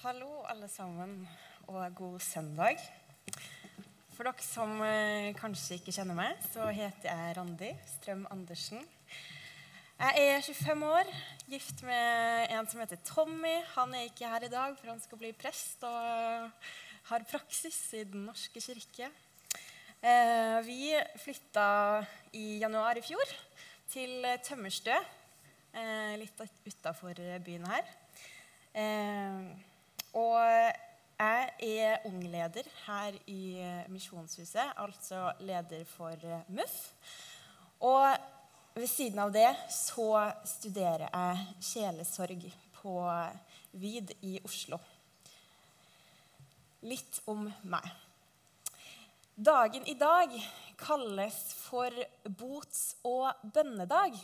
Hallo, alle sammen, og god søndag. For dere som eh, kanskje ikke kjenner meg, så heter jeg Randi Strøm Andersen. Jeg er 25 år, gift med en som heter Tommy. Han er ikke her i dag, for han skal bli prest og har praksis i Den norske kirke. Eh, vi flytta i januar i fjor til Tømmerstø, eh, litt utafor byen her. Eh, og jeg er ungleder her i Misjonshuset, altså leder for MUF. Og ved siden av det så studerer jeg sjelesorg på VID i Oslo. Litt om meg. Dagen i dag kalles for bots- og bønnedag.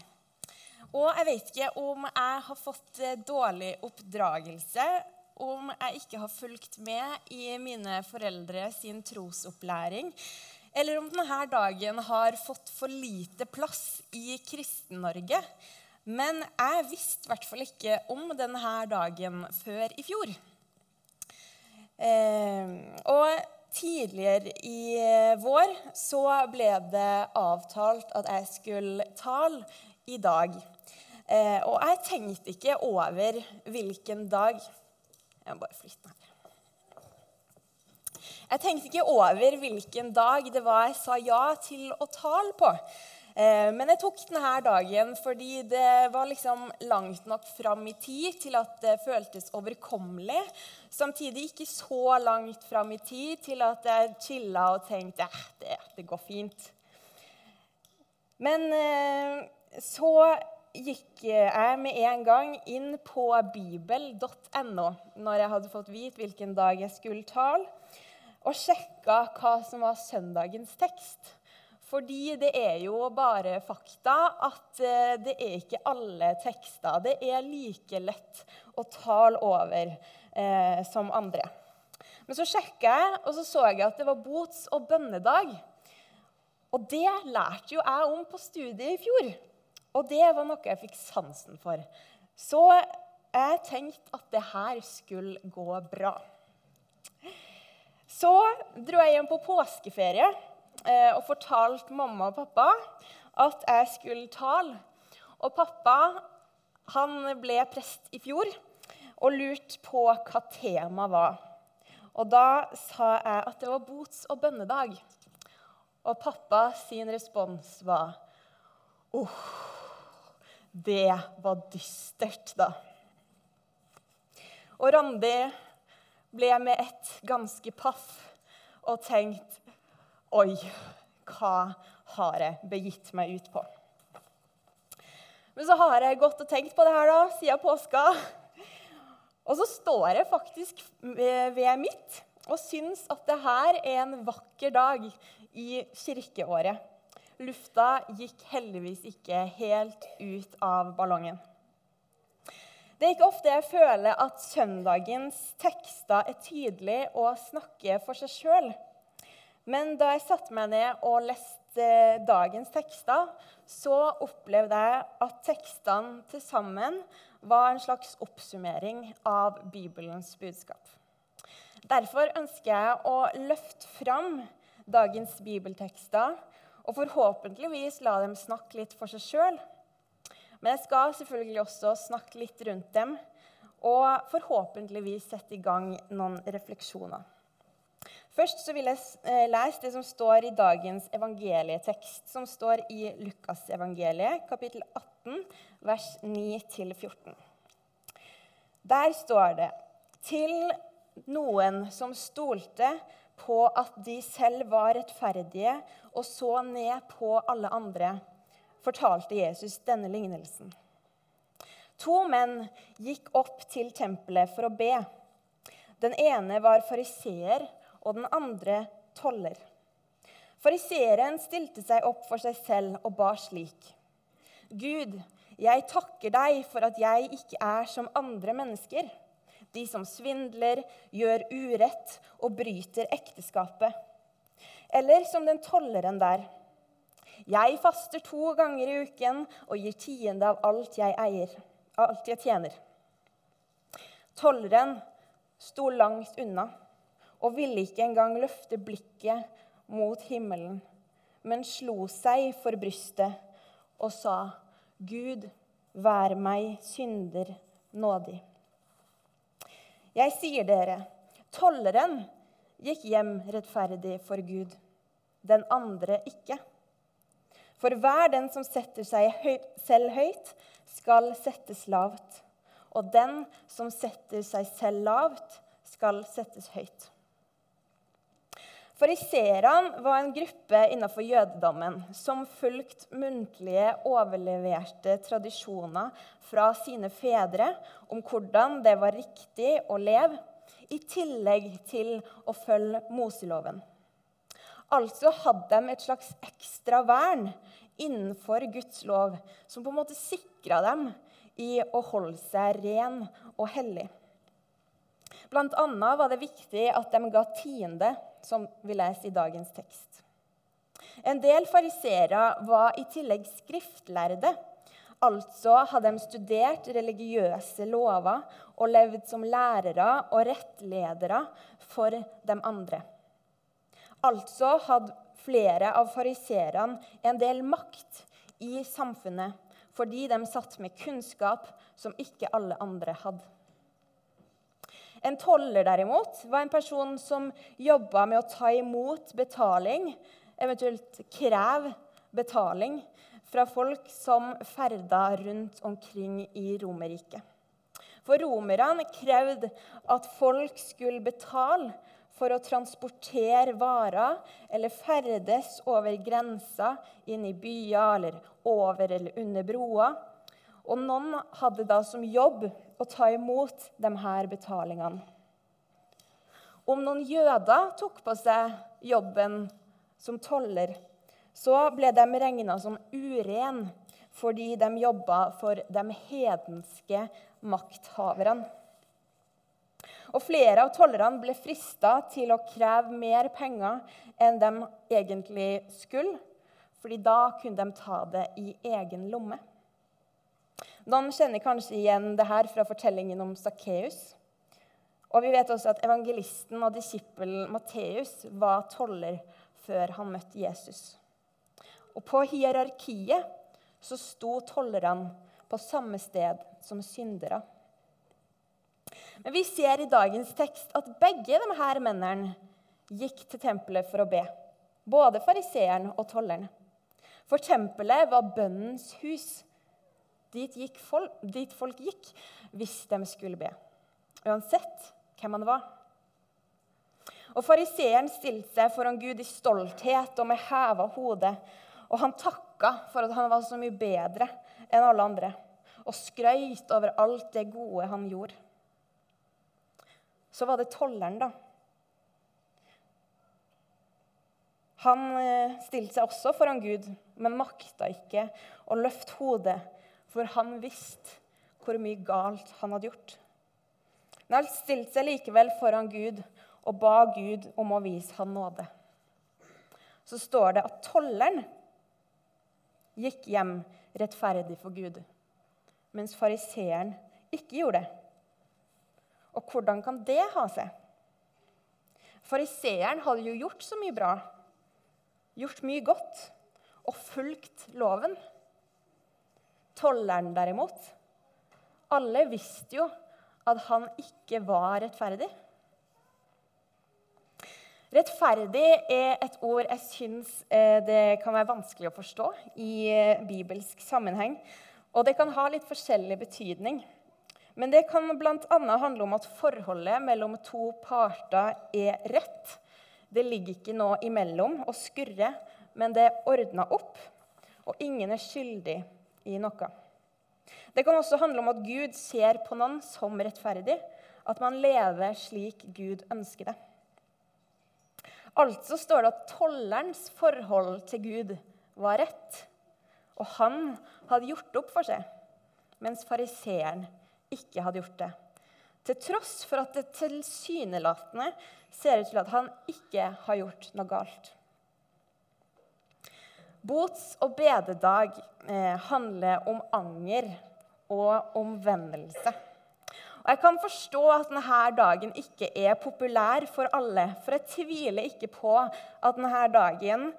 Og jeg vet ikke om jeg har fått dårlig oppdragelse, om jeg ikke har fulgt med i mine foreldre sin trosopplæring, eller om denne dagen har fått for lite plass i Kristen-Norge. Men jeg visste i hvert fall ikke om denne dagen før i fjor. Eh, og tidligere i vår så ble det avtalt at jeg skulle tale i dag. Eh, og jeg tenkte ikke over hvilken dag Jeg må bare flytte den her. Jeg tenkte ikke over hvilken dag det var jeg sa ja til å tale på. Eh, men jeg tok denne dagen fordi det var liksom langt nok fram i tid til at det føltes overkommelig. Samtidig ikke så langt fram i tid til at jeg chilla og tenkte at det, det går fint. Men eh, så gikk jeg med en gang inn på bibel.no når jeg hadde fått vite hvilken dag jeg skulle tale, og sjekka hva som var søndagens tekst. Fordi det er jo bare fakta at det er ikke alle tekster. Det er like lett å tale over eh, som andre. Men så sjekka jeg, og så så jeg at det var bots- og bønnedag. Og det lærte jo jeg om på studiet i fjor. Og det var noe jeg fikk sansen for. Så jeg tenkte at det her skulle gå bra. Så dro jeg hjem på påskeferie eh, og fortalte mamma og pappa at jeg skulle tale. Og pappa han ble prest i fjor og lurte på hva temaet var. Og da sa jeg at det var bots- og bønnedag. Og pappa sin respons var Åh, det var dystert, da. Og Randi ble med ett ganske paff og tenkt Oi, hva har jeg begitt meg ut på? Men så har jeg gått og tenkt på det her da, siden påska. Og så står jeg faktisk ved mitt og syns at det her er en vakker dag i kirkeåret. Lufta gikk heldigvis ikke helt ut av ballongen. Det er ikke ofte jeg føler at søndagens tekster er tydelige og snakker for seg sjøl. Men da jeg satte meg ned og leste dagens tekster, så opplevde jeg at tekstene til sammen var en slags oppsummering av Bibelens budskap. Derfor ønsker jeg å løfte fram dagens bibeltekster og forhåpentligvis la dem snakke litt for seg sjøl. Men jeg skal selvfølgelig også snakke litt rundt dem og forhåpentligvis sette i gang noen refleksjoner. Først så vil jeg lese det som står i dagens evangelietekst, som står i Lukasevangeliet, kapittel 18, vers 9-14. Der står det til noen som stolte på at de selv var rettferdige og så ned på alle andre, fortalte Jesus denne lignelsen. To menn gikk opp til tempelet for å be. Den ene var fariseer, og den andre toller. Fariseeren stilte seg opp for seg selv og ba slik.: Gud, jeg takker deg for at jeg ikke er som andre mennesker de som svindler, gjør urett og bryter ekteskapet. Eller som den tolleren der. Jeg faster to ganger i uken og gir tiende av alt jeg eier, alt jeg tjener. Tolleren sto langt unna og ville ikke engang løfte blikket mot himmelen, men slo seg for brystet og sa, Gud, vær meg synder nådig. Jeg sier dere, tolleren gikk hjem rettferdig for Gud, den andre ikke. For hver den som setter seg selv høyt, skal settes lavt. Og den som setter seg selv lavt, skal settes høyt. Fariseerne var en gruppe innenfor jødedommen som fulgte muntlige, overleverte tradisjoner fra sine fedre om hvordan det var riktig å leve, i tillegg til å følge Moseloven. Altså hadde de et slags ekstra vern innenfor Guds lov, som på en måte sikra dem i å holde seg ren og hellig. Annet var det viktig at de ga tiende, som vi leser i dagens tekst. En del fariseere var i tillegg skriftlærde. Altså hadde de studert religiøse lover og levd som lærere og rettledere for de andre. Altså hadde flere av fariseerne en del makt i samfunnet fordi de satt med kunnskap som ikke alle andre hadde. En toller derimot, var en person som jobba med å ta imot betaling, eventuelt kreve betaling, fra folk som ferda rundt omkring i Romerriket. For romerne krevde at folk skulle betale for å transportere varer eller ferdes over grensa inn i byer eller over eller under broer. Og noen hadde da som jobb å ta imot de her betalingene. Om noen jøder tok på seg jobben som toller, så ble de regna som uren fordi de jobba for de hedenske makthaverne. Og flere av tollerne ble frista til å kreve mer penger enn de egentlig skulle, fordi da kunne de ta det i egen lomme. Noen kjenner kanskje igjen det her fra fortellingen om Sakkeus. Og vi vet også at evangelisten og disippelen Matteus var toller før han møtte Jesus. Og på hierarkiet så sto tollerne på samme sted som syndere. Men vi ser i dagens tekst at begge de her mennene gikk til tempelet for å be. Både fariseeren og tolleren. For tempelet var bønnens hus. Dit, folk, dit folk gikk hvis de skulle be. Uansett hvem han var. Og Fariseeren stilte seg foran Gud i stolthet og med heva hode. Og han takka for at han var så mye bedre enn alle andre, og skrøyt over alt det gode han gjorde. Så var det tolleren, da. Han eh, stilte seg også foran Gud, men makta ikke å løfte hodet, for han visste hvor mye galt han hadde gjort. Men han stilte seg likevel foran Gud og ba Gud om å vise han nåde. Så står det at tolleren gikk hjem rettferdig for Gud, mens fariseeren ikke gjorde det. Og hvordan kan det ha seg? Fariseeren hadde jo gjort så mye bra, gjort mye godt og fulgt loven. Tolleren derimot, alle visste jo at han ikke var rettferdig. Rettferdig er et ord jeg syns eh, det kan være vanskelig å forstå i eh, bibelsk sammenheng. Og det kan ha litt forskjellig betydning. Men det kan bl.a. handle om at forholdet mellom to parter er rett. Det ligger ikke noe imellom og skurrer, men det er ordna opp, og ingen er skyldig i noe. Det kan også handle om at Gud ser på noen som rettferdig, at man lever slik Gud ønsker det. Altså står det at tollerens forhold til Gud var rett, og han hadde gjort opp for seg, mens fariseeren ikke hadde gjort det. Til tross for at det tilsynelatende ser ut til at han ikke har gjort noe galt. Bots- og bededag eh, handler om anger og omvendelse. Og Jeg kan forstå at denne dagen ikke er populær for alle. For jeg tviler ikke på at denne dagen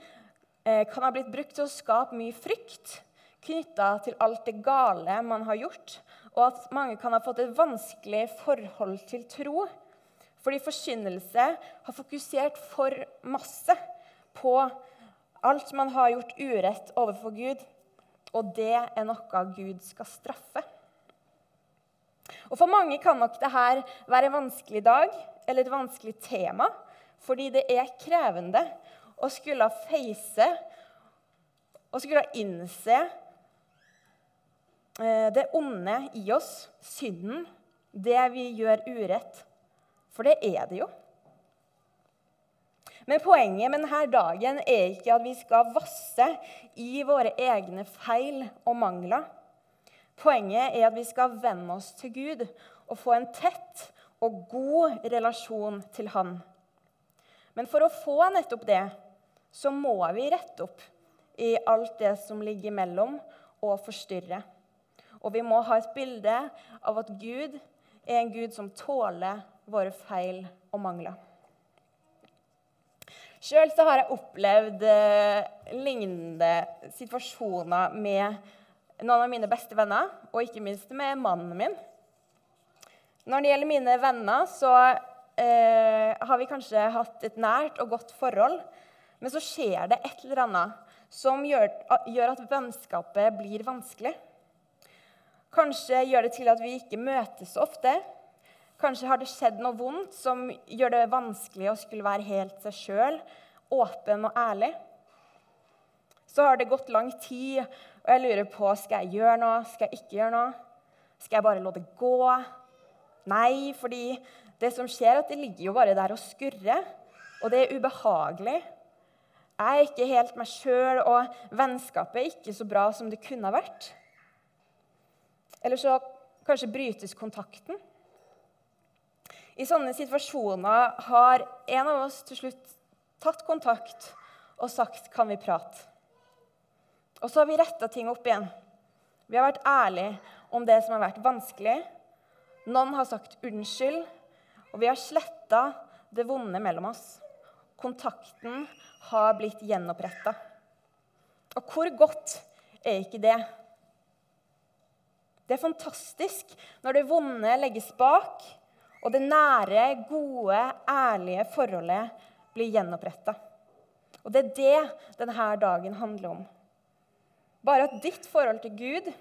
eh, kan ha blitt brukt til å skape mye frykt knytta til alt det gale man har gjort, og at mange kan ha fått et vanskelig forhold til tro. Fordi forkynnelse har fokusert for masse på alt man har gjort urett overfor Gud, og det er noe Gud skal straffe. Og For mange kan nok dette være en vanskelig dag eller et vanskelig tema, fordi det er krevende å skulle face og skulle innse eh, det onde i oss, synden, det vi gjør urett. For det er det jo. Men poenget med denne dagen er ikke at vi skal vasse i våre egne feil og mangler. Poenget er at vi skal venne oss til Gud og få en tett og god relasjon til Han. Men for å få nettopp det, så må vi rette opp i alt det som ligger imellom, og forstyrre. Og vi må ha et bilde av at Gud er en Gud som tåler våre feil og mangler. Sjøl har jeg opplevd eh, lignende situasjoner med noen av mine beste venner, og ikke minst med mannen min. Når det gjelder mine venner, så eh, har vi kanskje hatt et nært og godt forhold. Men så skjer det et eller annet som gjør, gjør at vennskapet blir vanskelig. Kanskje gjør det til at vi ikke møtes så ofte. Kanskje har det skjedd noe vondt som gjør det vanskelig å skulle være helt seg sjøl, åpen og ærlig. Så har det gått lang tid, og jeg lurer på skal jeg gjøre noe, skal jeg ikke gjøre noe. Skal jeg bare la det gå? Nei, fordi det som skjer, er at det ligger jo bare der og skurrer. Og det er ubehagelig. Jeg er ikke helt meg sjøl, og vennskapet er ikke så bra som det kunne ha vært. Eller så kanskje brytes kontakten. I sånne situasjoner har en av oss til slutt tatt kontakt og sagt 'Kan vi prate?' Og så har vi retta ting opp igjen. Vi har vært ærlige om det som har vært vanskelig. Noen har sagt unnskyld, og vi har sletta det vonde mellom oss. Kontakten har blitt gjenoppretta. Og hvor godt er ikke det? Det er fantastisk når det vonde legges bak, og det nære, gode, ærlige forholdet blir gjenoppretta. Og det er det denne dagen handler om. Bare at ditt forhold til Gud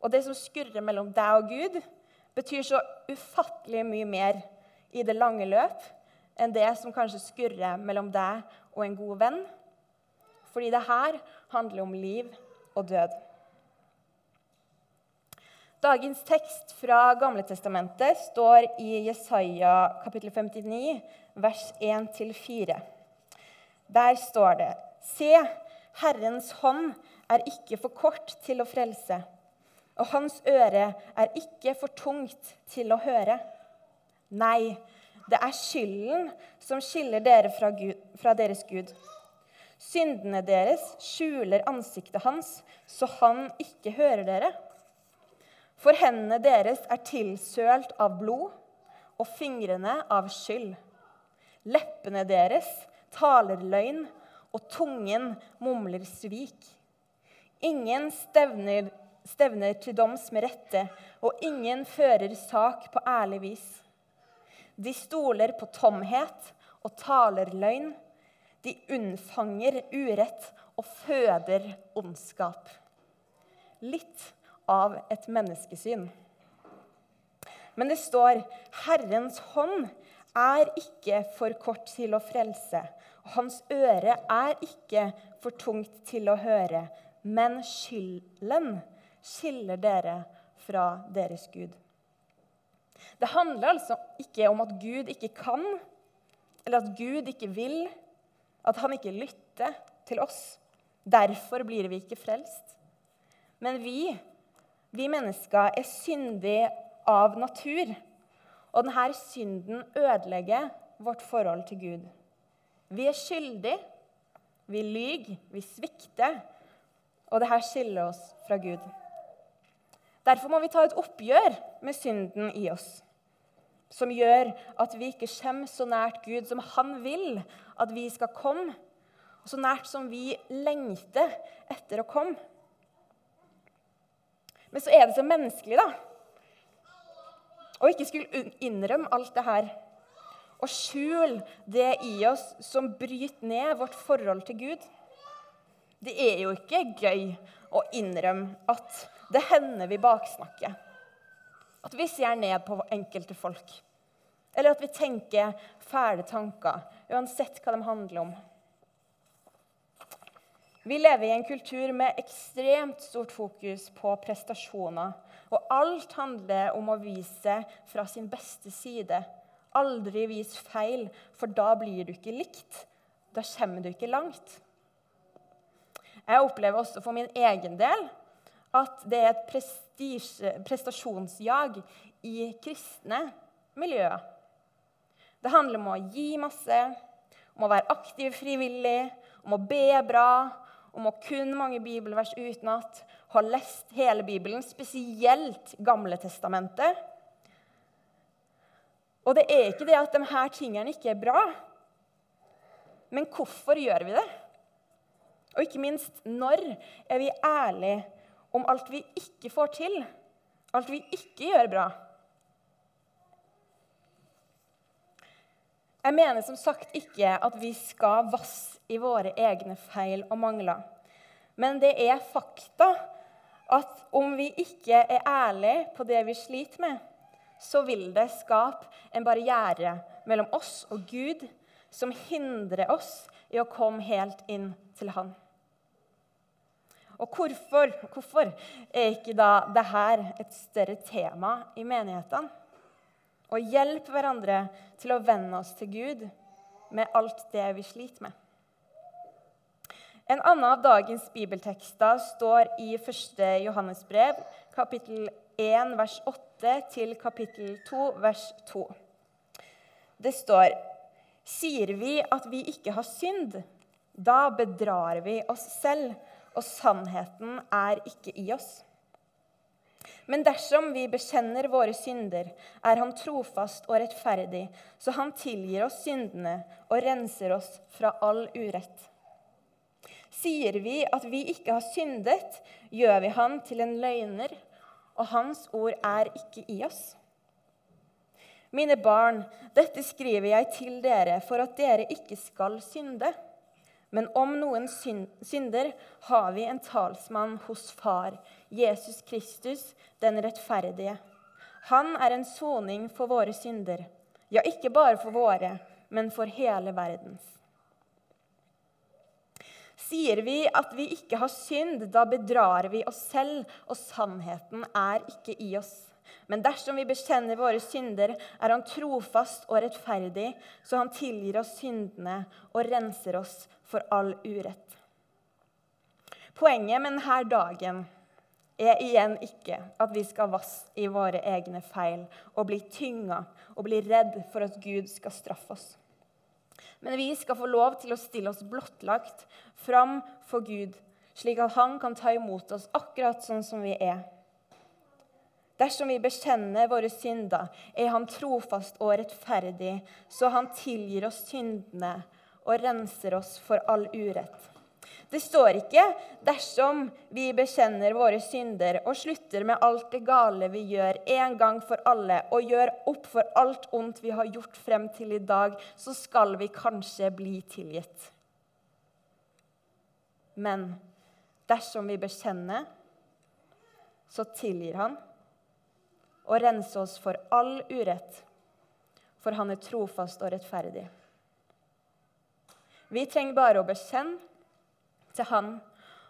og det som skurrer mellom deg og Gud, betyr så ufattelig mye mer i det lange løp enn det som kanskje skurrer mellom deg og en god venn. Fordi det her handler om liv og død. Dagens tekst fra Gamletestamentet står i Jesaja kapittel 59, vers 1-4. Der står det.: Se, Herrens hånd er ikke for kort til å frelse, og hans øre er ikke for tungt til å høre. Nei, det er skylden som skiller dere fra, Gud, fra deres Gud. Syndene deres skjuler ansiktet hans, så han ikke hører dere. For hendene deres er tilsølt av blod, og fingrene av skyld. Leppene deres taler løgn, og tungen mumler svik. Ingen stevner, stevner til doms med rette, og ingen fører sak på ærlig vis. De stoler på tomhet og taler løgn. De unnfanger urett og føder ondskap. Litt av et menneskesyn. Men det står 'Herrens hånd er ikke for kort til å frelse', og 'hans øre er ikke for tungt til å høre', men skylden skiller dere fra deres Gud. Det handler altså ikke om at Gud ikke kan, eller at Gud ikke vil, at han ikke lytter til oss. Derfor blir vi ikke frelst. Men vi, vi mennesker, er syndige av natur. Og denne synden ødelegger vårt forhold til Gud. Vi er skyldige, vi lyver, vi svikter, og dette skiller oss fra Gud. Derfor må vi ta et oppgjør med synden i oss. som gjør at vi ikke kommer så nært Gud som han vil at vi skal komme, så nært som vi lengter etter å komme. Men så er det så menneskelig, da. Å ikke skulle innrømme alt det her. Og skjule det i oss som bryter ned vårt forhold til Gud. Det er jo ikke gøy å innrømme at det hender vi baksnakker. At vi ser ned på enkelte folk. Eller at vi tenker fæle tanker, uansett hva de handler om. Vi lever i en kultur med ekstremt stort fokus på prestasjoner. Og alt handler om å vise fra sin beste side. Aldri vis feil, for da blir du ikke likt. Da kommer du ikke langt. Jeg opplever også for min egen del at det er et prestasjonsjag i kristne miljøer. Det handler om å gi masse, om å være aktiv frivillig, om å be bra, om å kunne mange bibelvers utenat, ha lest hele Bibelen, spesielt Gamle testamentet. Og det er ikke det at her tingene ikke er bra, men hvorfor gjør vi det? Og ikke minst, når er vi ærlige om alt vi ikke får til, alt vi ikke gjør bra? Jeg mener som sagt ikke at vi skal vasse i våre egne feil og mangler. Men det er fakta at om vi ikke er ærlige på det vi sliter med, så vil det skape en barriere mellom oss og Gud som hindrer oss i å komme helt inn til Han. Og hvorfor, hvorfor er ikke da dette et større tema i menighetene? Å hjelp hverandre til å venne oss til Gud med alt det vi sliter med. En annen av dagens bibeltekster står i 1. Johannes brev, kapittel 1, vers 8, til kapittel 2, vers 2. Det står Sier vi at vi ikke har synd, da bedrar vi oss selv, og sannheten er ikke i oss. Men dersom vi bekjenner våre synder, er Han trofast og rettferdig, så Han tilgir oss syndene og renser oss fra all urett. Sier vi at vi ikke har syndet, gjør vi Han til en løgner, og Hans ord er ikke i oss. Mine barn, dette skriver jeg til dere for at dere ikke skal synde. Men om noen synder, har vi en talsmann hos Far, Jesus Kristus, den rettferdige. Han er en soning for våre synder. Ja, ikke bare for våre, men for hele verdens. Sier vi at vi ikke har synd, da bedrar vi oss selv, og sannheten er ikke i oss. Men dersom vi bekjenner våre synder, er Han trofast og rettferdig, så Han tilgir oss syndene og renser oss for all urett. Poenget med denne dagen er igjen ikke at vi skal vasse i våre egne feil og bli tynga og bli redd for at Gud skal straffe oss. Men vi skal få lov til å stille oss blottlagt fram for Gud, slik at Han kan ta imot oss akkurat sånn som vi er. Dersom vi bekjenner våre synder, er Han trofast og rettferdig, så Han tilgir oss syndene og renser oss for all urett. Det står ikke 'dersom vi bekjenner våre synder og slutter med alt det gale vi gjør en gang for alle, og gjør opp for alt ondt vi har gjort frem til i dag, så skal vi kanskje bli tilgitt'. Men dersom vi bekjenner, så tilgir Han og rense oss for all urett, for Han er trofast og rettferdig. Vi trenger bare å bekjenne til Han,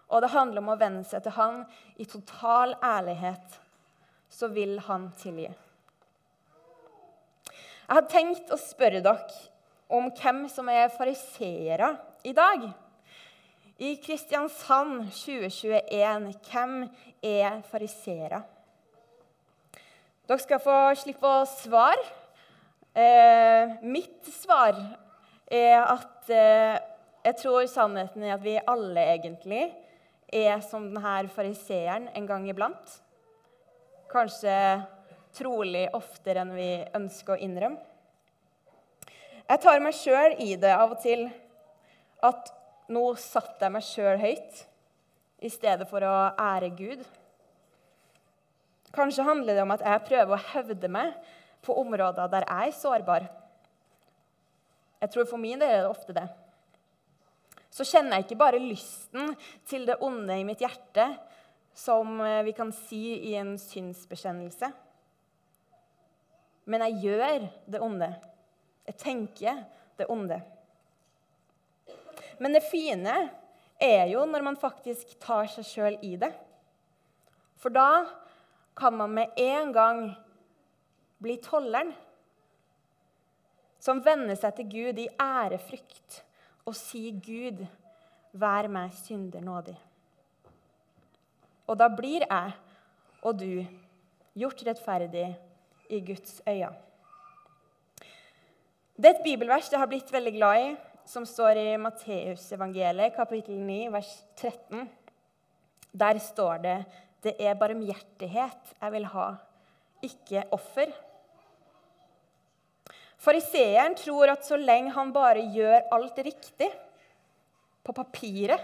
og det handler om å venne seg til Han i total ærlighet, så vil Han tilgi. Jeg hadde tenkt å spørre dere om hvem som er fariseere i dag. I Kristiansand 2021 hvem er fariseere? Dere skal få slippe å svare. Eh, mitt svar er at eh, jeg tror sannheten er at vi alle egentlig er som denne fariseeren en gang iblant. Kanskje trolig oftere enn vi ønsker å innrømme. Jeg tar meg sjøl i det av og til at nå satte jeg meg sjøl høyt i stedet for å ære Gud. Kanskje handler det om at jeg prøver å hevde meg på områder der jeg er sårbar. Jeg tror for min del er det ofte det. Så kjenner jeg ikke bare lysten til det onde i mitt hjerte, som eh, vi kan si i en synsbekjennelse. Men jeg gjør det onde. Jeg tenker det onde. Men det fine er jo når man faktisk tar seg sjøl i det. For da kan man med en gang bli tolleren som vender seg til Gud i ærefrykt og sier, 'Gud, vær meg synder nådig'. Og da blir jeg og du gjort rettferdig i Guds øyne. Det er et bibelvers jeg har blitt veldig glad i, som står i Matteusevangeliet, kapittel 9, vers 13. Der står det det er barmhjertighet jeg vil ha, ikke offer. Fariseeren tror at så lenge han bare gjør alt riktig på papiret,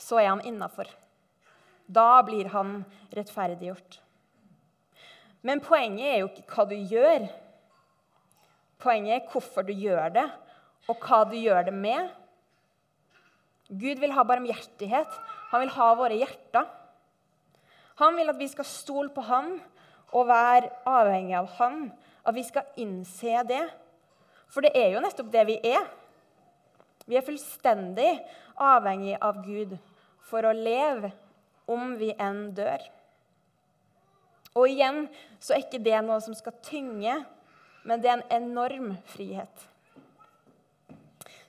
så er han innafor. Da blir han rettferdiggjort. Men poenget er jo ikke hva du gjør. Poenget er hvorfor du gjør det, og hva du gjør det med. Gud vil ha barmhjertighet. Han vil ha våre hjerter. Han vil at vi skal stole på ham og være avhengig av ham. At vi skal innse det. For det er jo nettopp det vi er. Vi er fullstendig avhengig av Gud for å leve, om vi enn dør. Og igjen så er ikke det noe som skal tynge, men det er en enorm frihet.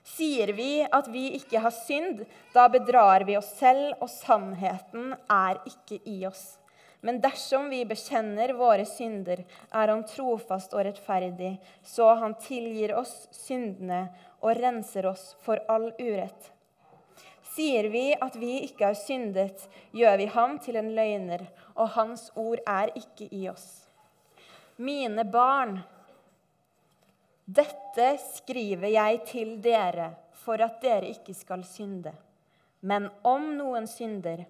Sier vi at vi ikke har synd, da bedrar vi oss selv, og sannheten er ikke i oss. Men dersom vi bekjenner våre synder, er Han trofast og rettferdig, så Han tilgir oss syndene og renser oss for all urett. Sier vi at vi ikke har syndet, gjør vi ham til en løgner, og hans ord er ikke i oss. Mine barn, dette skriver jeg til dere for at dere ikke skal synde. Men om noen synder,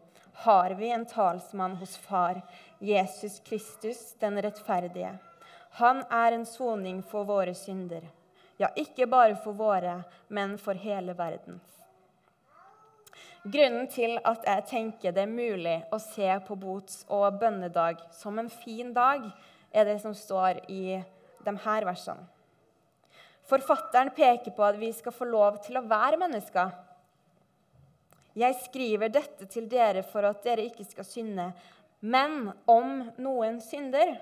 har vi en talsmann hos Far, Jesus Kristus, den rettferdige. Han er en soning for våre synder. Ja, ikke bare for våre, men for hele verden. Grunnen til at jeg tenker det er mulig å se på bots- og bønnedag som en fin dag, er det som står i de her versene. Forfatteren peker på at vi skal få lov til å være mennesker. Jeg skriver dette til dere for at dere ikke skal synde. Men om noen synder,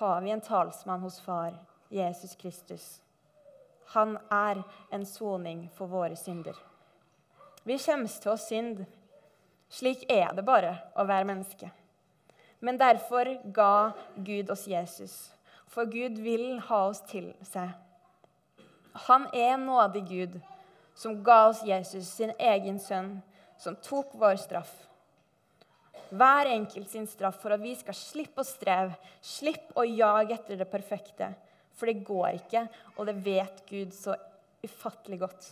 har vi en talsmann hos Far, Jesus Kristus. Han er en soning for våre synder. Vi kommer til å synde. Slik er det bare å være menneske. Men derfor ga Gud oss Jesus, for Gud vil ha oss til seg. Han er nådig Gud som ga oss Jesus, sin egen sønn, som tok vår straff. Hver enkelt sin straff for at vi skal slippe å streve, slippe å jage etter det perfekte. For det går ikke, og det vet Gud så ufattelig godt.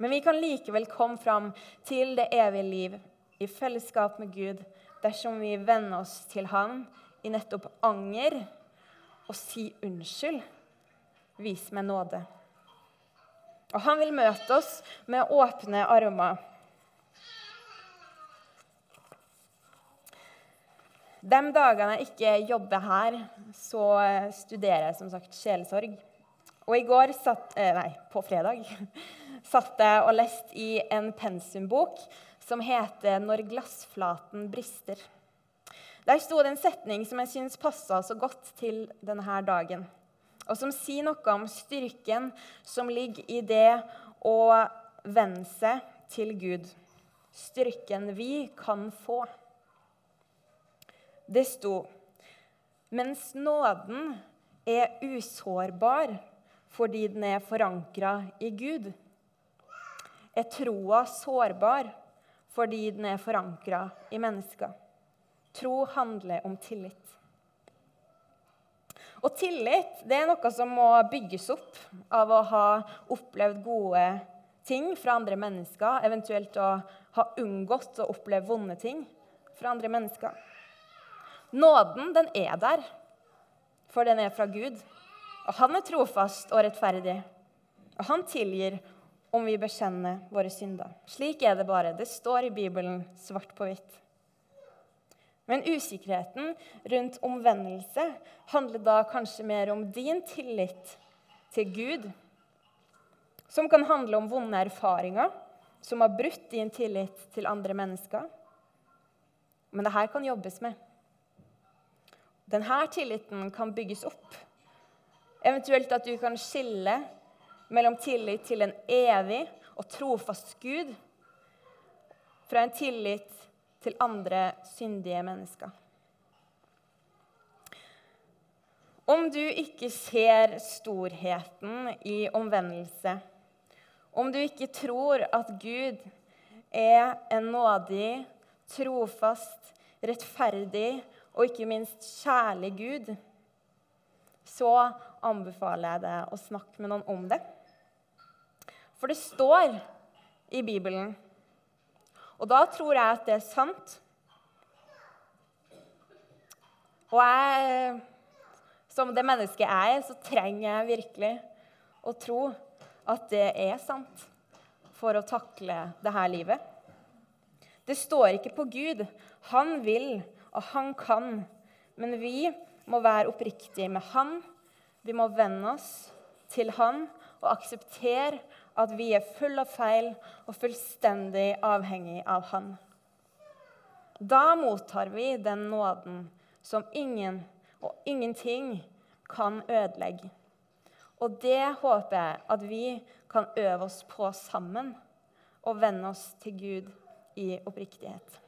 Men vi kan likevel komme fram til det evige liv i fellesskap med Gud dersom vi venner oss til Han i nettopp anger og si unnskyld. Vis meg nåde. Og han vil møte oss med åpne armer. De dagene jeg ikke jobber her, så studerer jeg som sagt sjelesorg. Og i går, satt, eh, nei, på fredag, satt jeg og leste i en pensumbok som heter 'Når glassflaten brister'. Der sto det en setning som jeg syns passa så godt til denne dagen og som sier noe om styrken som ligger i det å venne seg til Gud. Styrken vi kan få. Det sto mens nåden er usårbar fordi den er forankra i Gud, er troa sårbar fordi den er forankra i mennesker. Tro handler om tillit. Og tillit det er noe som må bygges opp av å ha opplevd gode ting fra andre mennesker, eventuelt å ha unngått å oppleve vonde ting fra andre mennesker. Nåden, den er der, for den er fra Gud. Og han er trofast og rettferdig. Og han tilgir om vi bekjenner våre synder. Slik er det bare. Det står i Bibelen svart på hvitt. Men usikkerheten rundt omvendelse handler da kanskje mer om din tillit til Gud, som kan handle om vonde erfaringer som har brutt din tillit til andre mennesker. Men det her kan jobbes med. Denne tilliten kan bygges opp. Eventuelt at du kan skille mellom tillit til en evig og trofast Gud fra en tillit til andre syndige mennesker. Om du ikke ser storheten i omvendelse, om du ikke tror at Gud er en nådig, trofast, rettferdig og ikke minst kjærlig Gud, så anbefaler jeg deg å snakke med noen om det. For det står i Bibelen og da tror jeg at det er sant. Og jeg, som det mennesket jeg er, så trenger jeg virkelig å tro at det er sant for å takle dette livet. Det står ikke på Gud. Han vil, og han kan. Men vi må være oppriktige med Han. Vi må venne oss til Han og akseptere at vi er full av feil og fullstendig avhengig av Han. Da mottar vi den nåden som ingen og ingenting kan ødelegge. Og det håper jeg at vi kan øve oss på sammen og venne oss til Gud i oppriktighet.